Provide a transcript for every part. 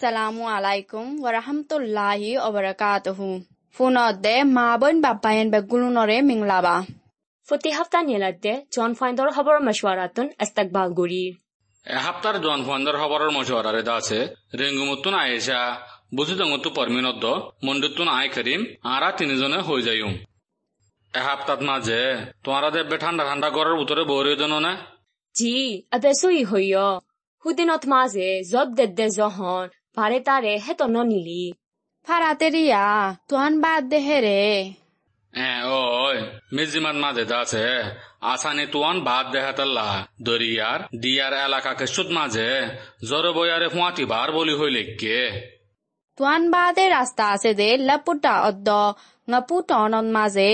Wa rahmatullahi wa barakatuhu. ফোনতে মা বোন বাপ্পায়ন বেগুলুনরে মিংলাবা। ফতি হাফতা নিলাতে জন ফাইন্দর খবর মশওয়ারাতুন ইস্তেকবাল গুরি। এসপ্তাহর জন ফন্দর খবরের মশওয়ারারে দাসে রেঙ্গুমতুন আয়েশা বুঝুদঙ্গতু পরমিনদ্দ মন্ডুতুন আয় করিম আরা তিনজনে হয়ে যাইম এসপ্তাহ মাঝে তোমারা দেববে ঠান্ডা ঠান্ডা ঘরের উত্তরে বৌরে জন না জি আবে সুই হইয়। হুদিনত মাঝে জব দেদ্দে জহন পারে তারে হেত নিলি ফারাতেরিয়া তুহান বাদ দেহেরে এ ওই মিজিমাত মাঝে দাসে আসানি তুয়ান বাদ দেহাতাল্লা দরিয়ার দিয়ার এলাকাকে সুদ মাঝে জরে বয়ারে ফুয়াতি বার বলি হইলে কে তুহান বাদে রাস্তা আছে দে লাপুটা অদ্দ ngapু টনত মাঝে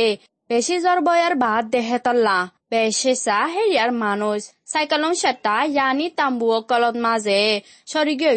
বেশি জ্বর বয়ার বাদ দেহেতল্লা বেশি চা হেরিয়ার মানুষ সাইকেলন সেটা ইয়ানি তাম্বুয় কলত মাঝে সরি গৈ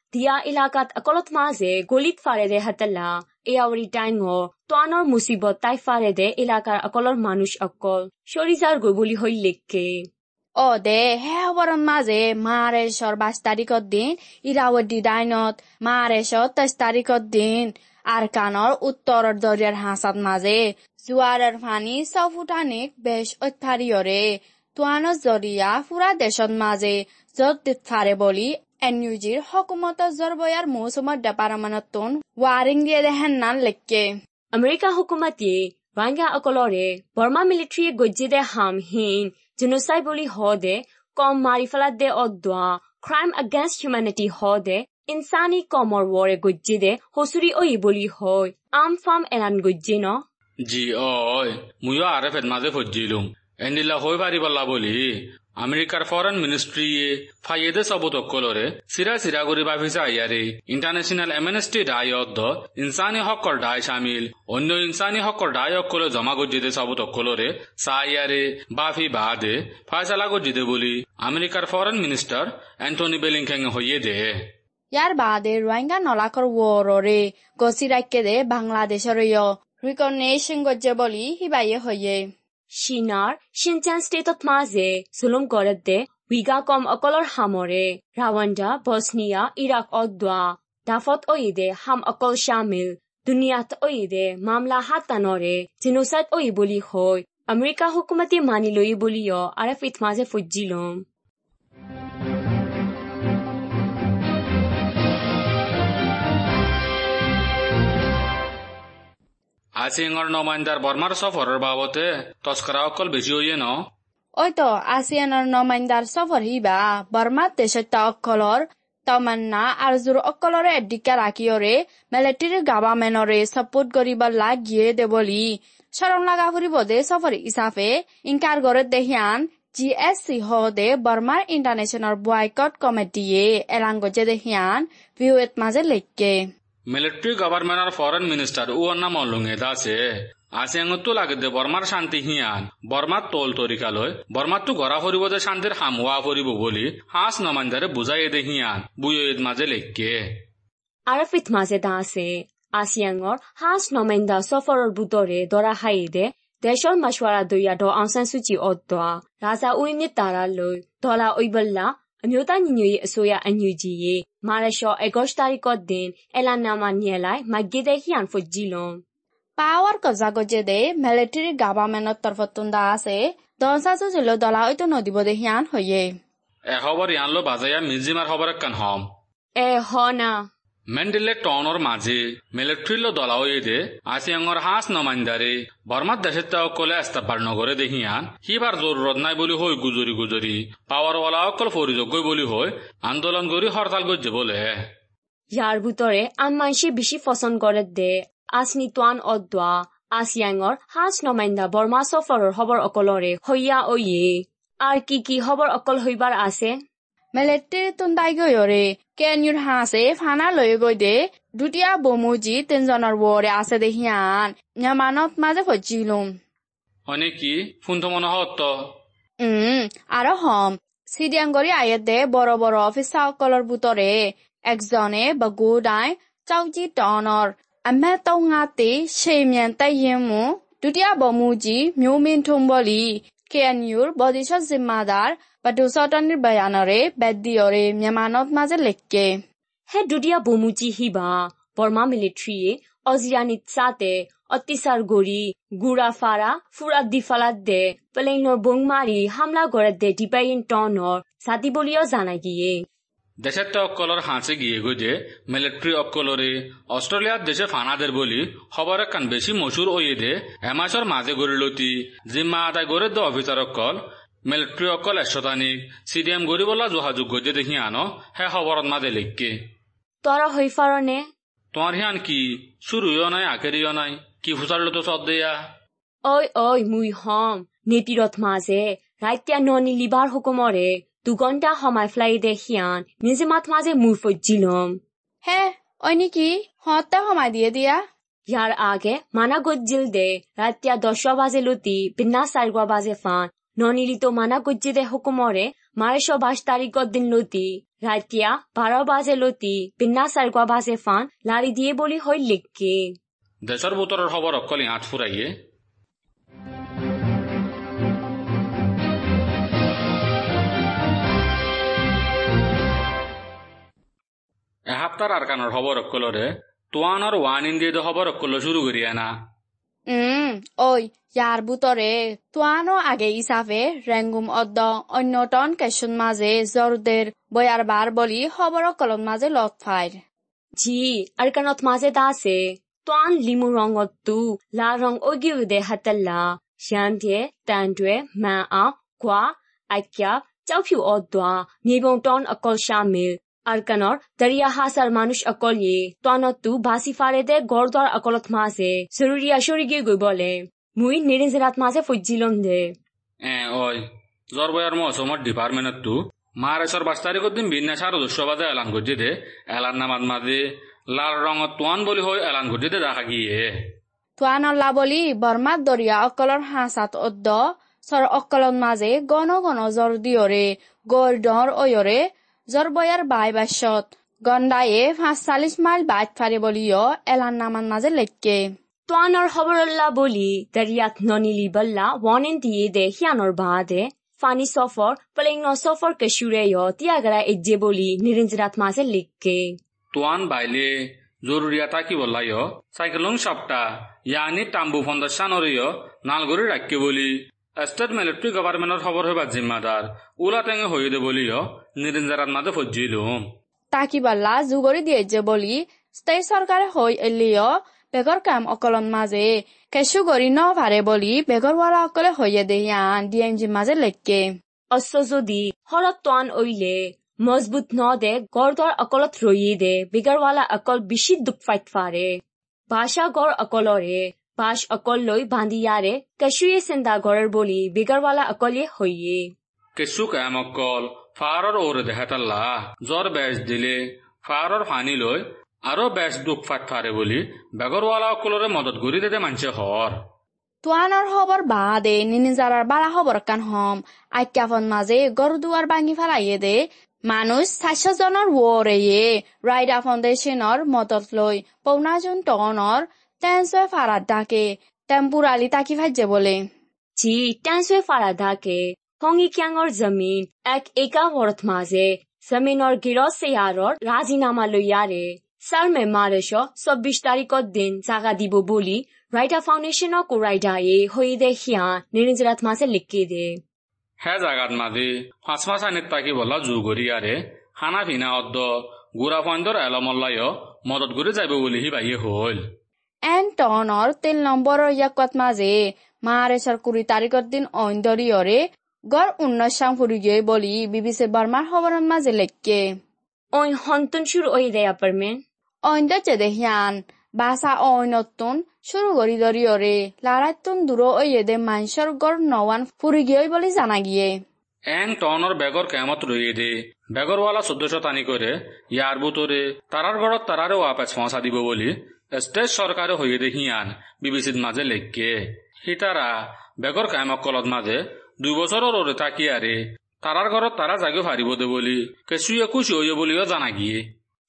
হদ্দিনল্লা তিয়াগারা ইজ্জিদে হিয়ান হে খবরত মাঝে লিখকে তুয়ান বাইয়েদে এলাকার মানুষ অকল বেচর হম লুসান ন জি লোকসান ঐতফারিব মুই ফজিলম দে এয়াওয়ারি খবর আকানত মাঝে দাসে তোয়ানতু আরও বল ওয়ারে দরিয়া অদ্দা দিয়া এলাকাত অকলত মাঝে গলিত ফারে দে হাতলা এয়াওয়ারি টাইঙ তোয়ানর মুসিবত তাই ফারে দে এলাকার অকলর মানুষ অকল সরিজার গৈ বুলি হই লেখকে অ দে হে খবরন মাঝে মারেশর বাইশ তারিখর দিন ইরাৱতী ডাইনত মারেশর তেইশ তারিখর দিন আর কানৰ উত্তৰৰ দৰিয়াৰ হাঁচাত মাজে জোৱাৰৰ পানী চফুটানিক বেশ অত্যাৰিয়ৰে তোৱানৰ জৰিয়া ফুৰা দেশত মাজে য'ত ফাৰে বুলি এন ইউ জিৰ হকুমতৰ বয়াৰ মৌচুমৰ ডেপাৰমানতোন ৱাৰিং দিয়ে দেহেন নান লেকে আমেৰিকা হকুমাতিয়ে ৰাংগা অকলৰে বৰ্মা মিলিটাৰীয়ে গজ্জি দে হাম হীন জুনুচাই বুলি হ দে কম মাৰি ফেলা দে অদোৱা ক্ৰাইম এগেইনষ্ট হিউমেনিটি হ দে ইনচানি কমৰ ৱৰে গজ্জি দে হচুৰি অই বুলি হয় আম ফাম এনান গজ্জি ন জি অ ময়ো আৰে ফেদ মাজে ফজিলো এনদিলা হৈ পাৰিবলা বুলি আমেরিকার ফরেন মিনিস্ট্রি ফাইয়েদে সবুত অকলরে সিরা সিরা করি ভাবিসা ইয়ারে ইন্টারন্যাশনাল এমএনএসটি অদ্দ ইনসানি হকর ডাই শামিল অন্য ইনসানি হকর ডাই অকলে জমা গজ্জিদে সবুত অকলরে সাইয়ারে বাফি বাদে ফায়সালা গজ্জিদে বলি আমেরিকার ফরেন মিনিস্টার অ্যান্টনি বেলিংখ্যাং হইয়ে দে ইয়াৰ বাদে ৰোহিংগা নলাকৰ ৱৰৰে গছি ৰাখে দে বাংলাদেশৰ ৰিকগনেশ্যন গজ্জে বুলি সিবাইয়ে হয়ে সিনচান স্টেটত মাঝে জুলুম করতে উইগা কম অকলর হামরে রাওয়ান্ডা বসনিয়া ইরাক অদ্বা দাফত ওইদে হাম অকল শামিল দুনিয়াত ওইদে মামলা হাতানরে জিনোসাইড ওই বলি হয় আমেরিকা হুকুমতি মানি লই বলিও আরে ফিত মাঝে ফুজিলম আসিংর নমাইন্দার বর্মার সফরের বাবতে তস্করা অকল বেশি হইয়ে ন? ওই তো আসিয়ানৰ নমাইন্দাৰ চফৰ হিবা, বৰ্মাত দেশত অকলৰ, তমান্না আৰজুৰ অকলৰে এডিকা ৰাখিয়ৰে, মিলিটাৰী গাভামেনৰে ছাপোৰ্ট কৰিব লাগিয়ে দে বুলি চৰম লগা ফুৰিব দে চফৰ হিচাপে ইনকাৰ কৰে দেহিয়ান, জি এছ চি হদে বৰ্মাৰ ইণ্টাৰনেশ্যনেল বয়কট কমিটিয়ে এলান গজে দেহিয়ান ভিউএত মাজে লেখকে মিলিটারি গভর্নমেন্ট ফরেন মিনিস্টার ও নাম লুঙে দাসে। লাগে দে, বর্মার শান্তি হিয়ান। বর্মার তোল তরিকা লয় বর্মার তো গড়া ফরিব দে, শান্তির হামুয়া ফরিব বলি। হাঁস নমান্দারে বুঝাই দে হিয়ান বুয়েদ মাঝে লেখকে। আরে ফিত মাঝে দাসে আসিয়াঙর হাঁস নমেন্দা সফরের বুতরে দরা হাইদে দেশর মাসওয়ারা দইয়া ড আংসান সুচি অদ্দা রাজা উইনি তারা লই দলা ওইবল্লা အမျိုးသားညီညွတ်ရေးအစိုးရ NUG ရဲ့ Marshall Agosta-Ricot din Elanama Nielai Magide Hian Fujilon Power Kozagoje de military government of Tarfatunda ase Donsa su jelo dola oito nodibode hian hoye E hobor yanlo bazaya mizimar hobor kan hom E hona মেন্ডেলে টনৰ মাজে মেলেট্ৰিল দলাৱে আছিয়াঙৰ হাঁচ নমাইন্দাৰে বৰ্মাত দেশেতাসকলে আস্থাপাৰ নগৰে দেখিয়ান C বাৰ জৰুৰত নাই বুলি হৈ গুজৰি গুজৰি পাৱাৰৱালাসকল পৰিযোগ্য বুলি হৈ আন্দোলন কৰি হৰতাল গৈ যাবলে ইয়াৰ ভিতৰে আন মানুহে বেছি পচন্দ কৰে দে আচনি টান অদ্বা আছিয়াঙৰ হাঁচ নমাইন্দা বৰ্মা চফৰৰ খবৰ অকলৰে সৈয়া অয়ে আৰু কি কি খবৰ অকল হৈবাৰ আছে মেলেটে তুন্দাই গৈ অৰে। কেনুৰ হাঁচে ফানা লৈ গৈ দে। দুটীয়া বমুজি তিনজনৰ বৰে আছে দে হিয়ান। নিয়মানত মাজে ভজি লম। হয় কি? ফোনটো মনৰ সত্ত উম আৰু হম। চিডিয়াংগৰি আয়ে দে বড় বড় অফিচাৰসকলৰ বুটৰে। একজনে বগু দাই চাউজি টনৰ। আমে টৌঙাতে সেই মিয়ান তাই হেমু দুটীয়া বমুজি মিউমিন থম বুলি। কেনিউৰ বদিছ জিম্মাদাৰ ဘဒုစောတနိဘယာနရေဘက်ဒီယိုရေမြန်မာနော့မှာဇလက်ကေ ဟဲဒုတိယဘုံမူကြီးဟိပါဘော်မာမီလီထရီအော်ဇီယာနီစတဲ့ অত্যাচার গরি গুড়াফারা ফুরাত দিফালাত দে প্লেনৰ বং মাৰি হামলা গড়ে দে ডিপাইন টনৰ জাতি বলিও জানাই গিয়ে দেশের অক্কলর হাঁচে গিয়ে গজে মিলিটারি অক্কলরে অস্ট্রেলিয়ার দেশে ফানাদের বলি খবর কান বেশি মশুর ওয়ে দে এমাসর মাঝে গড়িলতি জিম্মা আদায় গড়ে দে অফিসার অক্কল মিলিটারি অক্কল একশতানিক সিডিএম গড়ি বলা যোগাযোগ গজে দেখি আনো হে খবরত মাঝে লিখকে। তৰা হৈ ফাৰনে তোমার হিয়ান কি? শুরুও নাই আখেরিও নাই কি ফুসারলো তো সদ দেয়া? ঐ ঐ মুই হম নেতিৰত মাজে ৰাইতিয়া ননি লিবাৰ হুকুমৰে দুঘণ্টা সময় ফ্লাই দে সিয়ান নিজে মাত মাজে মুই ফজিলম হে ওই নেকি হতে সময় দিয়ে দিয়া? ইয়াৰ আগে মানা গজ্জিল দে ৰাতিয়া দশ বাজে লতি বিনা চাৰিগোৱা বাজে ফান ননিলিতো মানা দে হুকুমৰে মাৰেশ বাইশ তাৰিখত দিন লতি। ৰাতিয়া বাৰ বাজে লতি বিনা চাৰিগোৱা বাজে ফান লাৰি দিয়ে বুলি হৈ লিখকে। দেশের বুতরের খবর অক্কলি আঁচ ফুরাইয়ে। এহাপ্তার আরকানোর খবর অক্কলরে, তোয়ানোর ওয়ান ইন্ডিয়া খবর অক্কল শুরু করিয়া না উম, ঐ, ইয়াৰ বুটৰে তোৱানো আগে হিচাপে ৰেংগুম অদ্দ অন্যতন কেচুন মাজে জৰুদেৰ বয়াৰ বাৰ বলি খবৰৰ কলম মাজে লত ফাইৰ। জি আৰু কানত মাজে দাসে আছে লিমু লিমু ৰঙতো লাল ৰং অগিউ দে হাতেলা শ্যান্তিয়ে তেন্তুৱে মা আ, কোৱা আক্যা চাউফিউ অদ্দোৱা নিবং টন অকল শ্যামিল। Arkanor, Daria Hasar Manush Akolye, Tuanotu, Basifarede, Gordor Akolot Mase, Sururia Shurigi Gubole, Mui Nirinzerat Mase Fujilonde. Eh, oi. Zorbayar mo somot department tu. মারেসর পাঁচ তারিখের দিন বিন্যাস আর দস্যবাদে এলান করছে দে এলান নামাত মাদে লাল রঙত তোয়ান বলি হয়ে এলান করছে দে দেখা গিয়ে তোয়ান আল্লাহ বলি বর্মাত দরিয়া অকলর হাঁসাত অদ্দ সর অকলন মাঝে গণ গণ জর দিয়রে গড় ডর অয়রে জৰ বয়াৰ বাই বাস্যত গন্দায়ে পাঁচ চাল্লিশ মাইল বাইত ফাৰে বলিও এলান নামান মাজে লেখকে তোৱানৰ খবৰল্লা বলি দৰিয়াত ননিলি বল্লা ওৱান দিয়ে দে সিয়ানৰ বাদে ফানি সফর প্লেং ন সফর কেশুরে য় তিয়াগরা এজ্জে বলি নিরঞ্জরাত মাঝে লিখকে তোয়ান বাইলে জরুরিয়াতা কি বললাইও সাইকেলং সাপটা ইয়ানি টাম্বু ফন্দাসানরিও নালগরি রাখকে বলি। স্টেট মিলিটারি গভর্নমেন্টর খবর হইবার জিম্মাদার উলা টেঙে হয়ে দে বলিও নিরঞ্জারাত মাঝে ফজিলুম তাকি বাল্লা জুগৰি দিয়ে যে বলি ষ্টেট চৰকাৰে হৈ এলিও বেগৰ কাম অকলন মাজে। কেঁচু গৰি নভাৰে বলি বেগৰৱালা অকলে হৈয়ে দেহিয়ান ডি এম জি মাজে লেখকে অশ্ব যদি হরত তোয়ান ওইলে মজবুত ন দে গড়দর অকলত রইয়ে দে বিগারওয়ালা অকল বেশি দুঃখ ফাইট ফারে ভাষা গড় অকলরে বাস অকল লৈ বান্ধিয়ারে কেশুয়ে সেন্দা গড়ের বলি বিগারওয়ালা অকলে হইয়ে কেঁচু কাম অকল ফাৰৰ ওৰে দেহাতাল্লা জ্বৰ বেজ দিলে ফাৰৰ ফানি লৈ আৰু বেজ দুখ ফাট ফাৰে বুলি বেগৰৱালা অকলৰে মদত কৰি দে মানছে হৰ। তোৱানৰ খবৰ বাদে নিনিজাৰাৰ বাৰা খবৰ কান হম। আজ্ঞাপন মাজে গৰু দুৱাৰ ভাঙি ফেলাইয়ে দে মানুহ স্বাস্থ্যজনৰ ৱৰেয়ে ৰাইডা ফাউণ্ডেশ্যনৰ মদত লৈ পৌনাজুন টনৰ টেনচয় ফাৰাত ডাকে টেম্পুৰালি তাকি ভাজ্যে বলে জি টানসে ফারা দাকে হংই জমিন এক একা বরত মাঝে জমিনর গিরস সেয়ারর রাজিনামা সার মে মারেশ চব্বিশ তারিখত দিন জাগা দিব বলি রাইডা ফাউন্ডেশন কো রাইডা এ হই দে হিয়া নিরঞ্জরাত মাঝে লিখি দে হে জাগাত মাদি পাঁচ আনিত তাকি বলা জু খানা অদ্দ গুড়া ফাইণ্ডৰ এলমল্লাইও মদত বুলি সি বাইয়ে হ'ল এন টনৰ তিন নম্বৰৰ ইয়াকত মাজে মাৰেচৰ কুৰি তাৰিখৰ দিন অইন দৰিয়ৰে গড় উন্নত চাং ফুৰিগে বলি বিবিচি বৰ্মাৰ খবৰৰ মাজে লেখকে। ওই হন্তন শুরু ওই দে apartment অইন দে দেহিয়ান বাসা অইনতুন শুরু করি দরিয়রে লারাইতুন দূর ওইয়ে দে মানসর গড় নওয়ান ফুরিগিয়ে বলি জানা গিয়ে। এং টনৰ বেগৰ কেমত ৰয়ে দে বেগৰৱালা চৈধ্যশ টানি কৰে ইয়াৰ বুটৰে তাৰাৰ ঘৰত তাৰাৰে ৱাপেচ পঞ্চা দিব বুলি ষ্টেট চৰকাৰে হৈয়ে দে হিয়ান বিবিচিত মাজে লেখকে। সীতাৰা বেগৰ কামকলত মাজে দুবছৰৰ ওৰে তাকিয়াৰে তাৰাৰ ঘৰত তাৰা জাগিও হাৰিব দে বুলি কেঁচুয়ে খুশি হইব বুলিও জানা গিয়ে।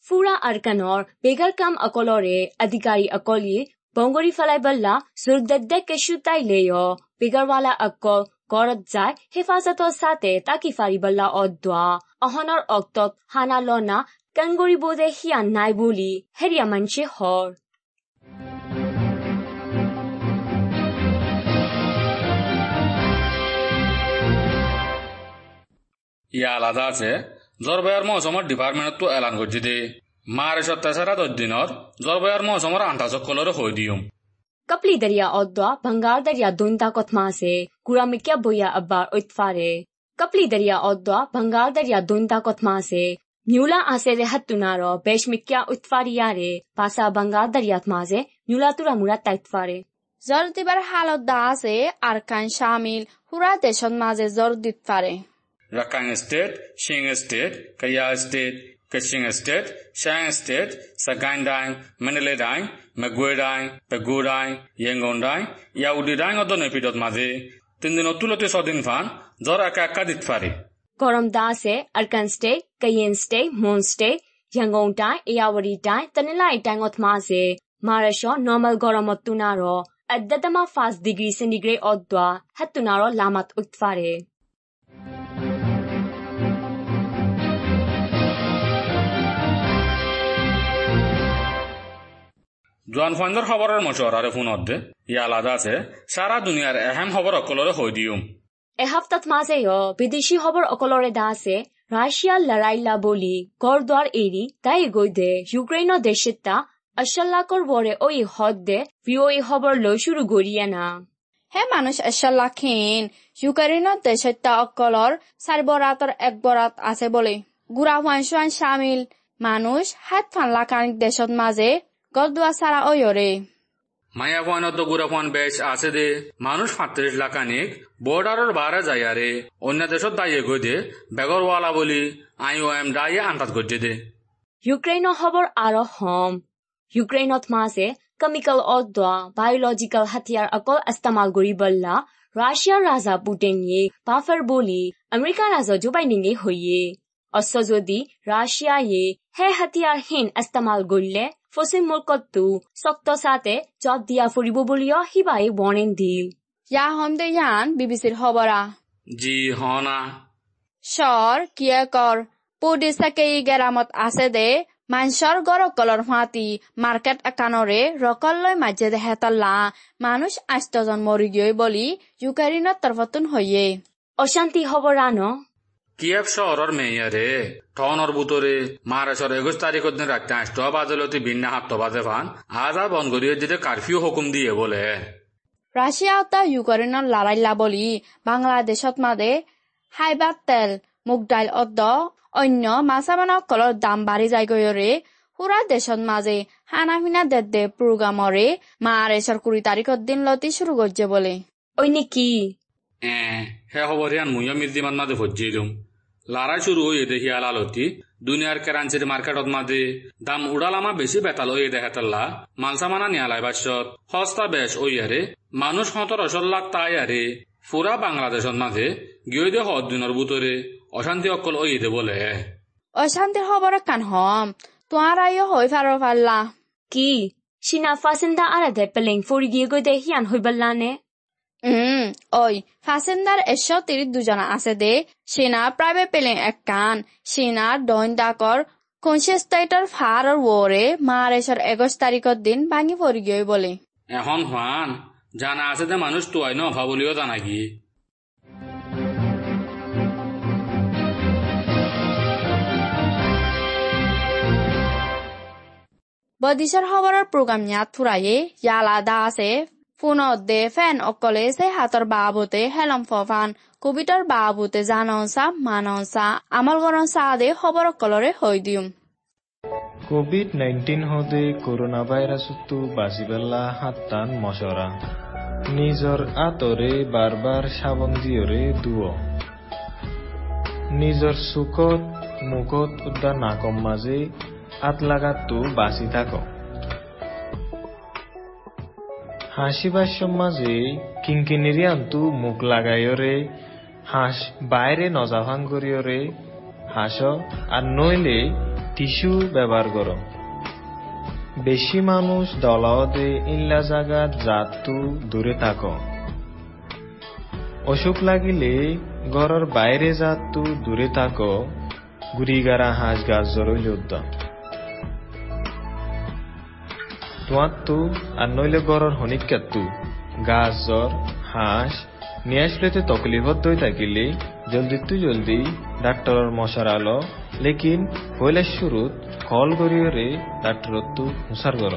ফুৰা আৰকানৰ বেগাৰ কাম অকলৰে অধিকাৰী অকলিয়ে বংগৰী ফেলাই বল্লা জোৰদেদ্দে কেঁচু তাই লেয় বেগাৰৱালা অকল ঘৰত যায় হেফাজতৰ সাথে তাকি ফাৰি বল্লা অদোৱা অহনৰ অক্তত হানা লনা কাংগৰি বোধে হিয়ান নাই বুলি হেৰিয়া মানছে হৰ। ইয়া আলাদা আছে জলবায়ুর মৌসুমৰ ডিপাৰ্টমেণ্টতো এলান কৰি দে মাৰ্চৰ তেসৰা দহ দিনৰ জলবায়ুৰ মৌসুমৰ আন্ধাচকলৰে হৈ দিম Kapli darya odwa bangar darya donta kotmase kura mikya boya abbar oitfare. Kapli darya odwa bangar darya donta kotmase Nyula asere hattunaro besh mikya oitfariyare pasa bangar daryat maze nyula tura murat taitfare. জ্বৰ দিবাৰ হালত দা আছে আৰকান শামিল সুৰা দেশত মাজে জ্বৰ দিত পাৰে Rakhine State, Shinga State, Kaya State, Kachin State, Shang State, Sakan Dine, Manila Dine, Magwe Dine, Pegu Dine, Yangon Dine, Yaudi Dine o dono epidot maze. Tindino tulo te sodin fan, zora ka kadit fari. Koram Dase, Arkan State, Kayen State, Moon State, Yangon Dine, Ayawari Dine, Tanilai Dine ot maze. Marasho normal goromot tunaro. အဒတမ5 degree centigrade အော့ဒွာဟတ်တူနာရောလာမတ်ဥတ်ဖာရဲ জোৱান ফাইণ্ডৰ খবৰৰ মচৰাৰে ফোনত দে। ই আলাদা আছে। সারা দুনিয়ার এহেম খবর অকলরে হৈ দিম এসপ্তাহত মাজেয় বিদেশি খবৰ অকলৰে দা আছে। ৰাছিয়া লৰাইলা বুলি গড়দ্বাৰ এৰি তাই গৈ দে। ইউক্ৰেইনৰ দেশিতা আশাল্লাকৰ বৰে ঐ হদ দে। ভিঅ এই খবৰ লৈ শুরু গৰিয়া না। হে মানুষ এশাল্লাখিন ইউক্ৰেইনত দেশত্য অকলৰ চাৰি বৰাতৰ এক বৰাত আছে বলে। গুড়া হুৱান শামিল মানুষ হাত ফানলা কানিক দেশত মাজে গদুয়া সারা ওয়রে মায়া ফাইনত গুড়া ফান বেশ আছে দে। মানুষ সাতত্রিশ লাখানিক বর্ডারের বারে যাইয়ারে অন্য দেশত দাইয়ে গৈ দে বেগরওয়ালা বলি আই ও এম দাইয়ে আন্তাজ গজ্জে দে। ইউক্ৰেইনৰ খবৰ আৰু হম। ইউক্ৰেইনত মাজে কেমিকেল অদ্বা বায়'লজিকেল হাতিয়াৰ অকল ইস্তেমাল কৰি বল্লা। ৰাছিয়াৰ ৰাজা পুটিনে বাফাৰ বুলি আমেৰিকাৰ ৰাজা জো বাইডেনে হৈয়ে। অস্ত যদি ৰাছিয়ায়ে হে হাতিয়াৰহীন ইস্তেমাল কৰিলে পশ্চিম মুলকতো চক্ত চাতে জব দিয়া ফুৰিব বুলিও সিবাই বৰ্ণেন দিল। ইয়া হম দে ইয়ান বিবিসির খবরা জি হ না শর কিয়ে কর পুডিসাকে ই গেরামত আছে দে মানসর গরকলর হাতি মার্কেট একানরে রকল্লয় মাঝে দে হেতল্লা মানুষ আষ্টজন মরি গিয়ে বলি ইউক্রেইনত তরফতুন হইয়ে। অশান্তি খবৰ ন কিয়েভ শহরের মেয়ারে টনের বুতরে মারেসর একুশ তারিখের দিন রাখতে আষ্ট বাজলতি ভিন্ন হাত বাজে ফান আজ আর বন করিয়ে দিতে কারফিউ হুকুম দিয়ে বলে। রাশিয়া তা ইউক্রেইনত লড়াইলা বলি বাংলাদেশত মাদে হাইবাত তেল মুগ ডাইল অদ্দ অন্য মাছামানকলৰ দাম বাঢ়ি যায় গৈৰে সুৰা দেশত মাজে হানা ফিনা দে দে প্ৰগ্ৰামৰে মাৰেচৰ কুড়ি তাৰিখৰ দিন লতি শুরু করছে বলে। ঐ নেকি? এ হে হিয়ান মুইও মির্দিমান মাঝে ভজ্জিলুম লড়াই শুরু হয়ে দেখি আলালতি দুনিয়ার কেরাঞ্চির মার্কেটত মাঝে দাম উড়ালামা বেশি বেতাল হয়ে দেখাতাল্লা মালসামানা নিয়ালাই বাসত সস্তা বেশ ওইয়ারে মানুষ সতর অসল্লাক তাই আরে ফুরা বাংলাদেশত মাঝে গিয়ে দে হদ দিনের বুতরে অশান্তি অকল ওই দে বলে। অশান্তিৰ খবৰ কান হম। তোমাৰ আইও হৈ ফাৰ ফাল্লা। কি? সিনা ফাসিন্দা আরাধে পেলেং ফরি গিয়ে গই দে হিয়ান হই বল্লানে উম ওই ফাসেন্দার এশ তিরিশ দুজনা আছে দে। সেনা প্রাইভেট পেলেন এক কান সেনার দৈন ডাকৰ কনসিয়াস্টাইটৰ ফাৰৰ ওৰে মাৰেচৰ এগস্ট তাৰিখৰ দিন ভাঙি পৰি গৈ বলে। এখন হান জানা আছে যে মানুষ তো আইন অভাব বলিও জানা কি। প্ৰগ্ৰাম ইয়াত ফুৰায়ে ইয়ালাদা আছে। ফোনত দে ফেন ফোনতে ফেন অকলে সে হাতৰ বাবতে হেলম ফান কবিতাৰ বাবতে জান চা মান চা আমাৰ ঘৰৰ চাহ দে খবৰ অকলৰে হৈ দিম। কোভিড নাইনটিন হতে কৰোণা ভাইৰাছতো বাচিবেলা হাতান মচৰা। নিজৰ আঁতৰে বাৰ বাৰ চাবন দিয়ৰে দুৱ। নিজৰ চুকত মুখত উদ্যা নাকম মাজে আঁত লাগাতো বাচি থাকক। হাসিবার মাঝে কিঙ্কিনিরি আন্তু মুখ লাগাইরে হাঁস বাইরে নজাভাং করিয়রে হাঁস আর নইলে টিস্যু ব্যবহার কর। বেশি মানুষ দলাওদে ইল্লা জাগাত জাতু দূরে থাক। অসুখ লাগিলে ঘরের বাইরে জাতু দূরে থাক গুড়িগারা হাঁস গাছ জরইল উদ্যম। তোয়াত্তু, আর নইলে গড়র হনিকাত্তু গাছ, জ্বর, হাঁস, নিয়ে আসলেতে তকলিফত দই থাকিলে। জলদি তু জলদি ডাক্তরর মশার আলো। লেকিন পয়লা শুরুত কল করিয়রে ডাক্তরত তু হুসার গর।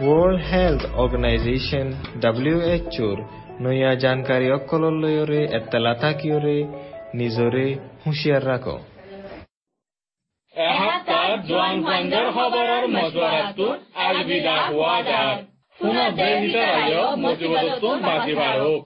ওয়ার্ল্ড হেলথ অর্গানাইজেশন ডাব্লিউএচওর নয়া জানকাৰী অকললৈৰে এতেলা থাকিয়ৰে নিজৰে হুঁচিয়াৰ ৰাখ এসপ্তাহ জোৱান ফাইণ্ডৰ খবৰৰ মজুৱাৰাটো আলবিদা হোৱা যাৰ পুনৰ দেহিতাৰায় মজিবতটো বাজি বাঢ়ক